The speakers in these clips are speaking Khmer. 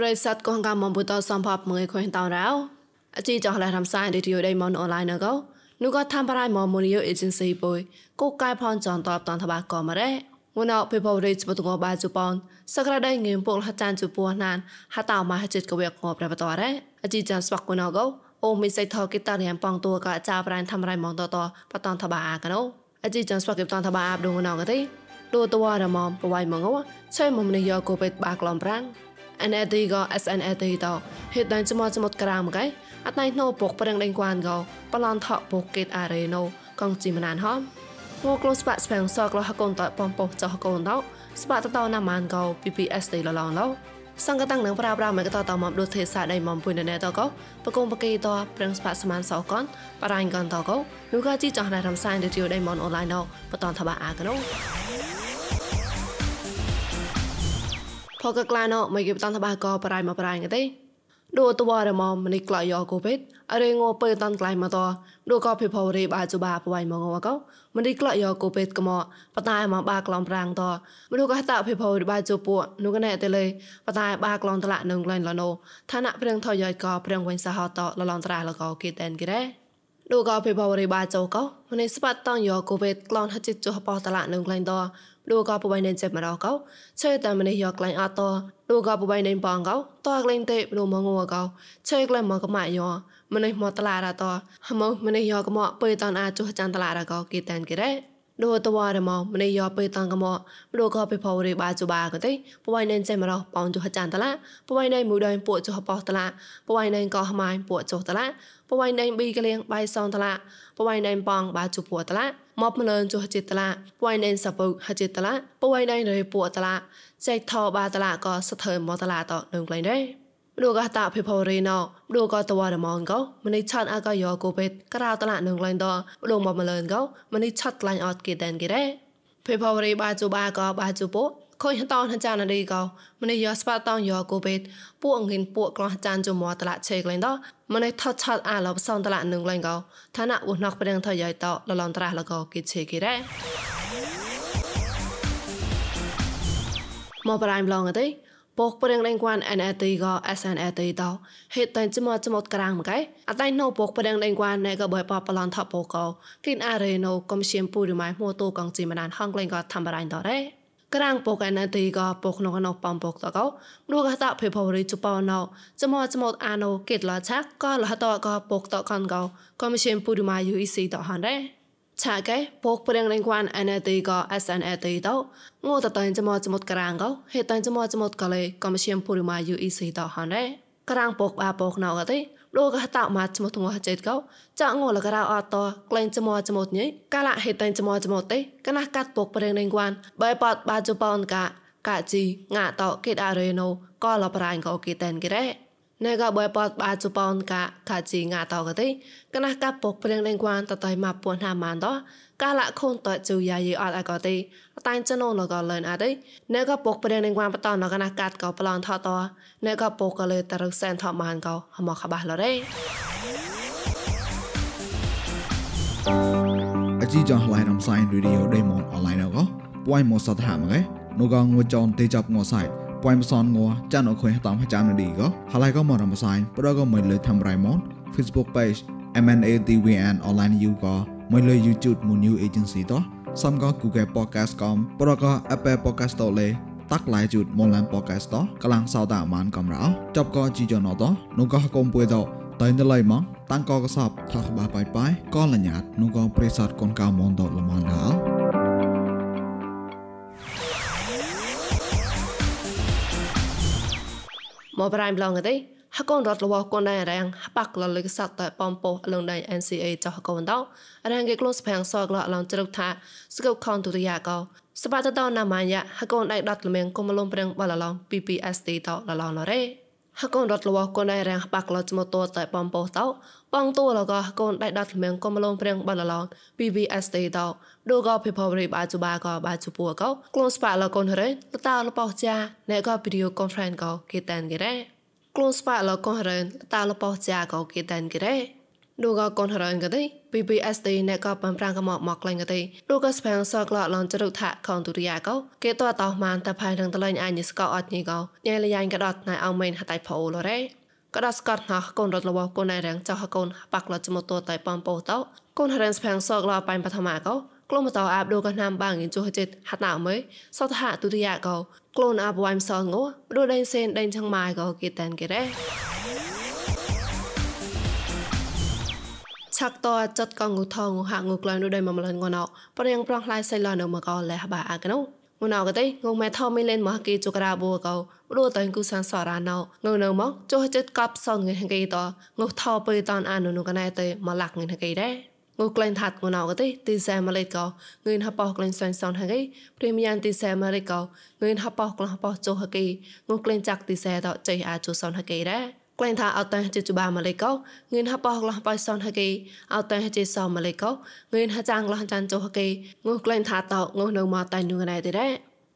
ប្រិស័តកងកាមបំពុតសំភពមួយខុញតោរោអជីចងឡែរំសាយរីឌីយោដៃមនអនឡាញកោនូក៏តាមប្រៃមមូនីយោអេเจนស៊ីបុយកូកែផនចងតបតនតបាកមរ៉េងួនអពេបរិចបតងបាជប៉ុនសក្រដៃងៀមពុលហចានជពោះណានហតោមហចិត្តកវេកងប្របតរ៉េអជីចានស្វកគូណកោអូមីសៃថកិតារៀមប៉ងតួកចាប្រៃធ្វើរៃមងតតបតនតបាអាកណូអជីចានស្វកកិតនតបាអាបដងណងកទេលូតវរមមបវៃមងោឆៃមមនីយោកូបេតបាក្លំប្រាំង NAT ក៏ SNAT តហេតុតែចមចមតក្រាមកែអត់ណៃណូពុកប្រឹងដេញគួនក៏បឡនថពុកកេតអារេណូកងជីមណានហមងក្លូស្បាក់ស្ពងសកលហកូនតបំពុចោះកូនតស្បាក់តតណាម៉ានក៏ PPS តៃលឡងឡោសង្កតាំងនឹងប្រាប្រាមកតតមកដូចទេសាដៃមកពុញណែតក៏បកុំបកេតប្រឹងស្បាក់ស្មានសកនបរ៉ាញ់កនតក៏នោះក៏ជីចោះណៃរំសាយដូចយដៃមកអនឡាញណោបតនថាបាអាកណូ พอกกลาเนาะไม่เก็บตันทบาก็ปรายมาปรายกันเต้ดูตัวรมอมันกลายอโกเป็ดอะไรงอเปิดตันกลายมาต่อดูก็พิพาวรีบาจูบาปไว้มองว่าก็มันกลายอโกเป็ดก็มอปตายมาบากลอมปรางต่อมาดูก็ตาพิพาวรีบาจูปัวนูก็แน่แต่เลยปตายบากลอมตละนึงกลายละโนฐานะเปรียงทอยอยก็เปรียงเวนสหต่อละลองตราแล้วก็กิดแดนกี่ได้ดูก็พิพาวรีบาจูก็มันสปัดต้องยอโกเป็ดกลอนฮัจิตจูฮปอตละนึงกลายต่อลูกก็ปบายในเจ็บมาเราเขาเชื่อแต่มันยอกลายอาตัวลูกก็ปบายในปองเขาตัวกลายเตะลูกมอ លូកោបបៃណេចេមរោកោឆេតាមនេះយកក្លែងអត់តលូកោបបៃណេបងកោតក្លែងទេលូមងងកោឆេក្លែងមកកម៉ាយោម្នេះមកតឡារតហមោម្នេះយកកមកពេលតនអាចុះចាន់តឡារកោគេតានគេរ៉េ ដូតវ៉ារមោមនេយោពេលតាំងកមោមដូកោពេលផោរេបាជបាក៏ទេពួយណែនចេះមករកបងចុះចានតឡាពួយណែមួយដើមពួកចុះប៉ោះតឡាពួយណែកោហ្មាញពួកចុះតឡាពួយណែប៊ីកលៀងបាយសងតឡាពួយណែបងបាជពួកតឡាមកមលនចុះចិត្តឡាពួយណែសពុហចិត្តឡាពួយណែរេពួកតឡាចៃថោបាតឡាក៏ស្ថើមកតឡាតនៅកន្លែងដែរ ព្រោះកតាភិភរីណោព្រោះកតវរមងកោមនីឆាត់អកយោកូពេតក្រៅតឡានឹងលែងដព្រោះមកមលនកោមនីឆាត់ឡាញអត់គេដែនគេរ៉េភិភរីបាជូបាកោបាជូពូខុញតោនចានរីកោមនីយោស្បាតោយោកូពេតពួកងិនពួកក្លោះចានជមតឡាឆេកលែងដមនីថតឆាត់អាឡបសងតឡានឹងលែងកោឋានៈឧណកប្រងថយាយតលលនត្រាស់លកោគេឆេគេរ៉េមកប្រៃម្លងអត់ទេ ពកប្រេងលេងគួន NAT ក៏ SNAT តោហេតុតែចមចមតក្រាងមកឯអតៃណូពកប្រេងលេងគួនណែក៏បើបបឡនថពកោគិនអារេណូកុំឈៀមពូរីម៉ៃមួតូកងជីមណានហងលេងក៏ធ្វើបរៃតរ៉េក្រាងពកអណទីក៏ពកនោះនោះបំពកតកោនោះក៏តភេភរីជបណោចមចមអាណូកេតឡាឆាក៏លហតក៏ពកតកនកោក៏មិនឈិមពុរិម៉ា UEC តហនរ៉េ ឆាកែពកព្រៀងលេងគួន NAT ក៏ SNAT តោងូតតៃចមចមក្រាងកោហេតៃចមចមកលេក៏មិនឈិមពុរិម៉ា UEC តហនរ៉េក្រាងពកបាពកណៅក៏ទេលោកក៏តមកចមទងហចេតកោចាក់ងលករៅអតក្លែងចមចមតញីកាលហេតតែចមចមតទេកណះកាត់ពុកប្រេងនឹងគួនបើបតបាជបនកាកាជីងាតកេតអារេណូក៏លបរ៉ាញ់ក៏គេតែនគេរ៉េ ណែក៏បើបតបាជបនកាកាជីងាតកទេកណះកាត់ពុកប្រេងនឹងគួនតតៃមកពួនហាម៉ានតកាលៈខូនតជូយ៉ាយីអត់អកទេតែចណូលក៏លឿនអត់ទេណែក៏ពុកប្រេងនឹងគួនបតនកណះកាត់ក៏ប្លន់ថតតណែក៏ពុកក៏លើតរសែនថម៉ានក៏ហមខបះលរ៉េអជីចងឡៃរំសាយរីឌីអូដេម៉ុនអនឡាញក៏ពួយមកសតហាមកឯនោះក៏ងួចនទេចាប់ងសៃ ពួយមសនងចានអខុយតាមចាំនឌីក៏ហឡៃក៏មករំសាយប្រក៏មិនលើធ្វើរៃម៉ុន Facebook page MNATVN online you ក៏មិនលើ YouTube មួយ new agency តោះសំក៏ Google Podcast កំប្រក៏ Apple Podcast តលេតាក់ឡៃជូតមនឡាន podcast តកលាំងសោតាមានកំរោចប់ក៏ជីយ៉ណតនោះក៏កុំពួយតតែនៅឡៃម៉ងតាំងក៏កសបថាក្បាបាយបាយក៏លញ្ញាតនោះក៏ប្រេសតកូនកៅមនតលមនដល់ មកប្រៃម្លងទេហកូនរត់លវកូនដៃរាំងបាក់លលិកសតតែបំពោលងដៃ NCA ចោះកូនតោរាំងគេក្លូសផាំងសកលឡងជ្រុកថាស្កុកខនទុរិយាកោសបាតតោណាម៉ាយ៉ាហកូនដៃដតលមៀងគុំលំប្រឹងបលឡង PPST តោលឡងណរ៉េ ហកូនរត់លវកូនដៃរាំងបាក់លចមតតែបំពោតោបងតួលកកូនដៃដតលមៀងគុំលំប្រឹងបលឡង PPST តោដូកោភេផបរីបាជបាកោបាជពួកោក្លូសប៉ាលកូនរ៉េតតោលបោចាណែកោវីដេអូកុនហ្វ្រេនកោគេតានគេរ៉េ close pa lo ko ren ta lo po cha ko ki tan ki re นูก็กนหรอนกันได้ PPSD เนี่ยก็ปันปรางกระหมอกหมอกไกลกันได้นูก็สเปงซอกลอลอนจรุกทะของตุริยาเก้าเกตัวต่อมาแต่ภายทางตะลันอันยิสกออดนี่เก้าเนี่ยละยันกระดอดนายเอาเมนหาไตพอลอเร่ก็ดัสกัดหากนรถระวอกนในแรงเจ้าหากนปักหลอดจมตัวไตปอมโปเต้ากนหรอนสเปงซอกลอไปปฐมาเก้ากลุ่มต่ออาบดูกันนำบางยินจูฮจิตหัดหนาวไหมสอทหะตุริยาเก้ากลุ่มอาบวายมซอนงัวดูเดินเซนเดินช่างไม้เก้ากีตันกีเร่ ឆាក់តចាត់កងងូថងហាងូក្លែងដូចមកម្លងងណោប្រៀងប្រងឡៃសៃឡនៅមកោលះបាអាកណោងណៅកតេងងម៉ែថមីលេនមកគេជុករាបូកោរួតៃគូសានសរ៉ាណៅងនៅមកចុះចិត្តកប់សនងហងគេតងថោបើតនអានុនុកណែតេមកលាក់ងហងគេដែរងក្លែងថាត់ងណៅកទេទីសែម៉ាឡេកោងឿនហបោក្លែងសនសនហគេព្រីមយ៉ាងទីសែម៉ាឡេកោងឿនហបោក្លែងហបោចុះហគេងក្លែងចាក់ទីសែតចៃអាចចុះសនហគេដែរ ក្លែងថាអត់តែជិជបាម៉ាឡេកោងឿនហបោក្លះបៃសនហគេអត់តែជិសម៉ាឡេកោងឿនហចាងលះចានចុះហគេងក្លែងថាតងនៅមកតែ нү ងណែទេដែរ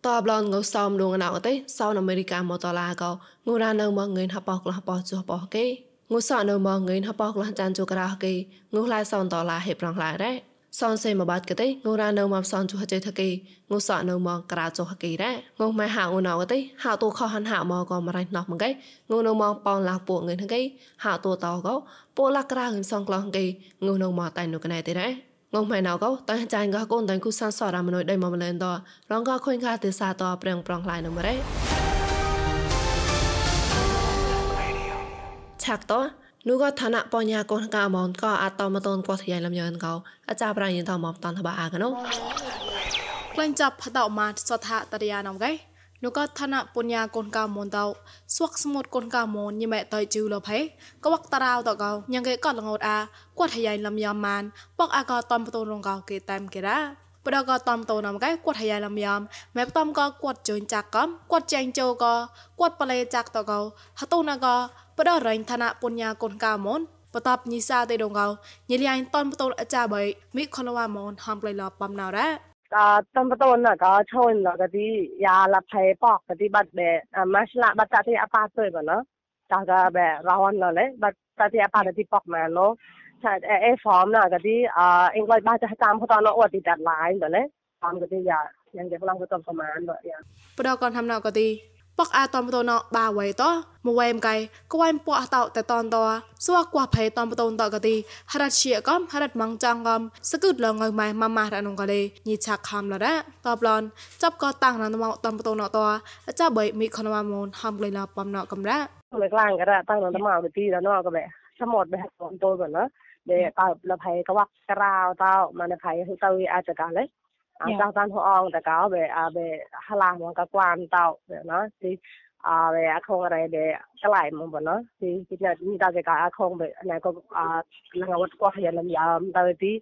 តបឡនងសោមលងណៅទេសោនអាមេរិកាមកតឡាកោងូរ៉ានៅមកងឿនហបោក្លះបោចុះបោគេងូសអនៅមកងឿនហបោក្លះចានជូក្រៅគេងូឡៃសោនតឡាហេប្រងឡារ៉េ សនសេមកបាត់កទេងូរ៉ានៅមកសនជូហចេថគេងូសអនៅមកក្រៅចុះគេរ៉េងូម៉ែហៅណៅកទេហៅតូខហាន់ហៅមកក៏មរៃណោះមកគេងូនៅមកប៉ោឡាពួកងឿនគេហៅតូតោក៏ពួកឡាក្រៅងឿនសងក្លោះគេងូនៅមកតែនោះកណែទេរ៉េងងម៉ែណៅក៏តើចាញ់ក៏កូនតើគូសានសរមនុយដៃមកម្លែនតរងក៏ខុញខាទេសាតប្រងប្រងឡាយនៅមរ៉េឆាក់ត នោះក៏ឋានៈបញ្ញាកូនកាមនក៏អាចតមកតូនគាត់ថ្លៃលំយើងក៏អាចារ្យប្រាញ់តមកតនតបាអាកណូក្លែងចាប់ផតអមាសថាតរិយានំកែនោះក៏ឋានៈបញ្ញាកូនកៅមនតោស្វកស្មុតកូនកៅមនញិមែតៃជូលភេក៏វកតារោតកោញ៉ងគេក៏លងោតអាគាត់ថ្លៃលំយ៉ាម៉ានបកអាក៏តំបតូនរងកោគេតាមគេរ៉ា បដក៏តំតូនំកែគាត់ថ្លៃលំយ៉ាមម៉ែតំក៏គាត់ជើញចាក់កំគាត់ចែងចូលក៏គាត់ប្លេចាក់តកោហតុណាក៏បដរែងឋានៈបញ្ញាកូនកៅមនបតបញីសាទេដងកោញិលៃតនបតូនអាចាបៃមីខនវ៉ាមនហំប្លៃលបំណៅរ៉ាก็ต้นต้นน่ะก็ชนแล้วก็ที่ยาละเพปอกก็ที่บัดแบบอ่ามาชละบัดตาที่อาปาเตยบ่เนาะตาก็แบบร้อนแล้วเลยบัดตาที่อาปาที่ปอกมาเนาะ A form ना गदी इंग लॉय बा चाह काम होता ना ओर दी दैट लाइन बले फॉर्म गदी या យ៉ាងគេខ្លងទៅតំប្រមាណបាទយ៉ាងបដកនធ្វើណក៏ទីបកអាតំតនបាវៃតមួយវែមកៃក្វែងពក់តតតនតសួរគួភ័យតំបតនតក៏ទីហរតជាកំហរតម៉ងចងកំសកឹតលងម៉ៃម៉ាម៉ារនងក៏លេញីឆាក់ខំលរ៉ាតបឡនចាប់ក៏តាំងណមកតំបតនតអចាបីមីខនម៉ាមូនហំក្លេឡាបំណកំរ៉ាមិនខ្លាំងក៏រ៉ាតាំងណមកទីដល់ណក៏បែ สมดแบบโตแบบนะเดี๋ยวตาละไผ่ก็ว่ากราวตามันไผ่คือตาอาจจะกันเลยอาจารย์หัวอองแต่ก็เบอาเบฮลามันก็กวานเตาเนาะที่อาเบอาคงอะไรเบกลายมันบ่เนาะที่ที่เนี่ยนี่ตาจะก็อาคงเบอะไรก็อาลังวัดก็เห็นลํายามตาที่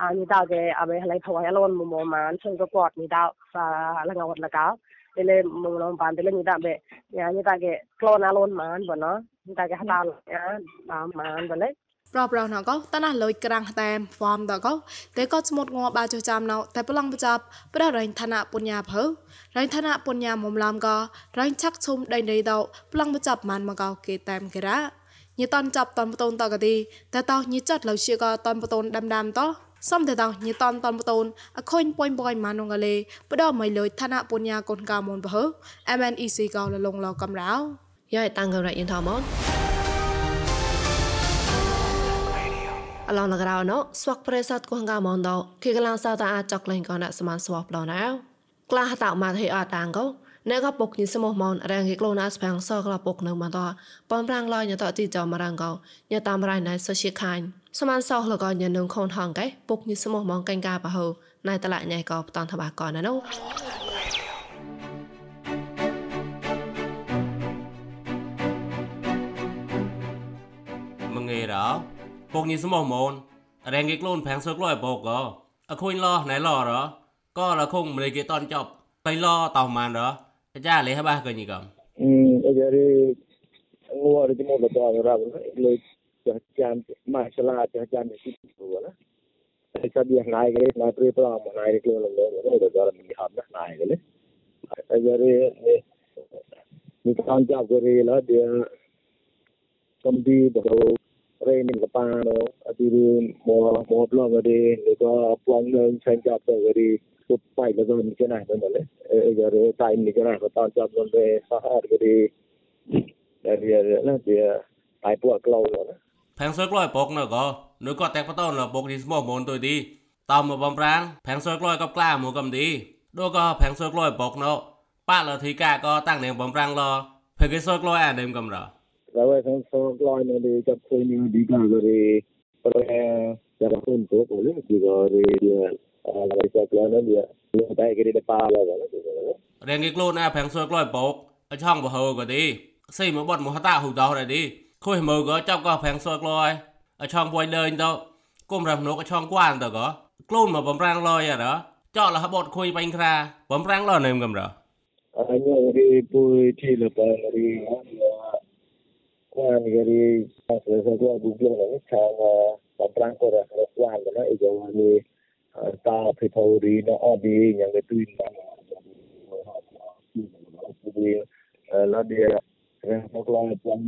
အာနီတော့ကအမေဟလိုက်ဖွာရလုံးမမမန်ဆုံးကတော့နီတော့စာလငဝတ်လကောတယ်လေမလုံးပန်တယ်လေနီတော့ပဲညာနီတော့ကကလောနာလုံးမန်ဘောနော် ងក៏គាត់នេះតាលងវត្តលកោ ele mong pan tele ni ta be ya ni ta ke klon alon man bo no ni ta ke halal ya man bo le ប្រប្រណកោតណាលុយក្រាំងតែមហ្វមតកោតែក៏ស្មុតងបាចចាំណៅតែប្លង់បចាប់ប្ររែងឋានៈពុញ្ញាភើរែងឋានៈពុញ្ញាមុំឡាំក៏រែងឆាក់ឈុំដៃដៃដោប្លង់បចាប់ម៉ានមកោគេតែមគេរ៉ាញីតនចាប់តនបតូនតកទីតែតោញីចាត់លៅជាក៏តនបតូនដាំដាំតោសំតែតោញីតនតនបតូនអខុញពុញបុយម៉ានងលេបដមិនលុយឋានៈពុញ្ញាកូនកាមុនបើ MNEC កោលលងឡកំរៅ យ៉ៃតាំងករ៉ៃយិនថមនអឡងលករោណូស្វកប្រេសាត់គងកាមនដោគីកឡាងសៅតាអាចចកលេងកនសមានស្វបឡណៅក្លាហតមកហេអត់តាងកោណែក៏ពុកញិសមមនរាងគីក្លូណាស្ផាំងសក្លាពុកនៅមកតបំប្រាំងឡយញតទីចោមរាងកោញតាមរៃណៃសុជាខាញ់សមានសោលកោញនឹងខូនហងកែពុកញិសមមងកេងកាបហូណៃតឡាញ៉ៃកោបតនតបាកោណណូ មងេរោពុកញីសមមនរែងគេខ្លួនផាំងសឹកលយពុកក៏អខុញឡោណៃឡោរក៏រខុងមិនគេតនចប់ไปឡោតោម៉ានរចាលេហបាកញីកំអឺអីរីងួរទីមកតររលើចាចាំម៉ាឆ្លាចាចាំទីព្រោះណាតែសាឌីណៃគេណៃព្រីប្រមណៃគេ លងលងទៅដល់មីហាប់ណាណៃគេអីរីនេះកានចាប់គេឡឌីកំឌីបរោ training ka paano ទីមកមកប្លងរីនេះក៏ពួងនឹងឆែកចាប់ទៅរីពុបបៃទៅនេះចេះណាស់ទៅនេះអឺរតៃនេះចេះណាស់បន្តចាប់នឹងទៅសហររីដែលវាណាវាតៃពួកក្លោណាផាំងសើក្លយពកនៅក៏នៅក៏ តែបតនលពកនេះស្មោះមនទុយទីតមកបំប្រាំងផាំងសើក្លយក៏ក្លាមកកំទីដូក៏ផាំងសើក្លយពកនៅប៉លធីកាក៏តាំងនាងបំប្រាំងលភេកសើក្លយអានេមកំរ Lalu saya selalu ini di cap ini di kan dari per cara untuk boleh juga dari dia dari cap lain dia dia tak kiri depan lah kan រៀងគេខ្លួនណាប្រាំងសើក្លយពកឲ្យឆងបហោក៏ទីសៃមកបត់មកតាហ៊ូតោដែរទីខុយមើក៏ចាប់ក៏ប្រាំងសើក្លយឲ្យឆងពួយដើញទៅគុំរំនោះក៏ឆងគួនទៅក៏ខ្លួន មកបំប្រាំងលយអរចောက်លះបត់ខុយបាញ់ខ្រាបំប្រាំងលនេមកំរ hanya dari pui ti lepas dari kuan dari saya saya google ni cara perang korang kuan kan itu dari ta pipori no odi yang itu jadi lah dia yang kalau kuan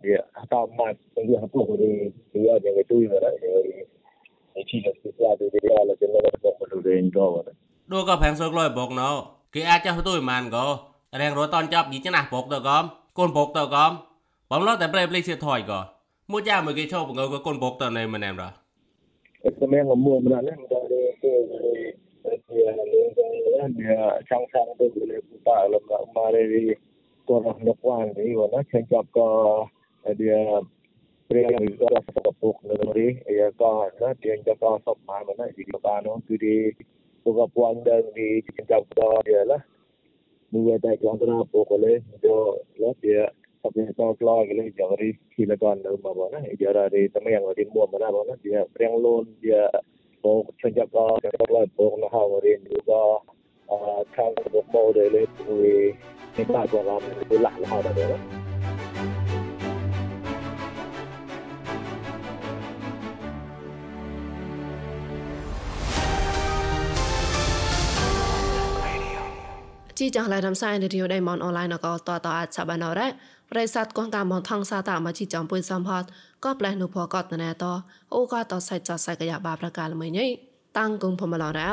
dia atau mat dia apa dari dia yang itu dari dari chi le sesuatu dia lah jenis apa dari itu ដូចក៏ប្រាំងសើ ក្លយពកណោគេអាចចាស់ទៅមិនក៏រៀងរត់តនចាប់យីចំណាស់ពកទៅកំកូនពកទៅកំបំឡោតែប្រេប្លេសៀថយក៏មួយចាមើគេឈប់ងក៏កូនពកទៅនៅមិនណែមរ Itu memang ngomong benar dari itu dia dia sang-sang tu boleh buka lemah mari korang depan ni mana cengkap ke dia pria itu mua tại con ta bộ có lấy cho lớp địa tập những con lo cái lấy giờ đi khi là con đâu mà bảo nó giờ ra đi tao mấy người đi mua mà ra bảo nó giờ đang luôn giờ bộ chân chặt con cái con lại bộ nó hao mà đi mua co thang bộ bộ để lấy người cái bà của làm cái lạ là hao mà được đó ជីចង់ឡៃរំសាយនៅរីយដៃមនអនឡាញក៏តតអាចសាបានរ៉ាប្រិស័តកងតាមថងសាតាមកជីចំពុយសំផតក៏ផ្លែនុផកតណែតអូក៏តសៃចសៃកយ៉ាបាប្រកាលមួយញីតាំងគងភមឡរ៉ៅ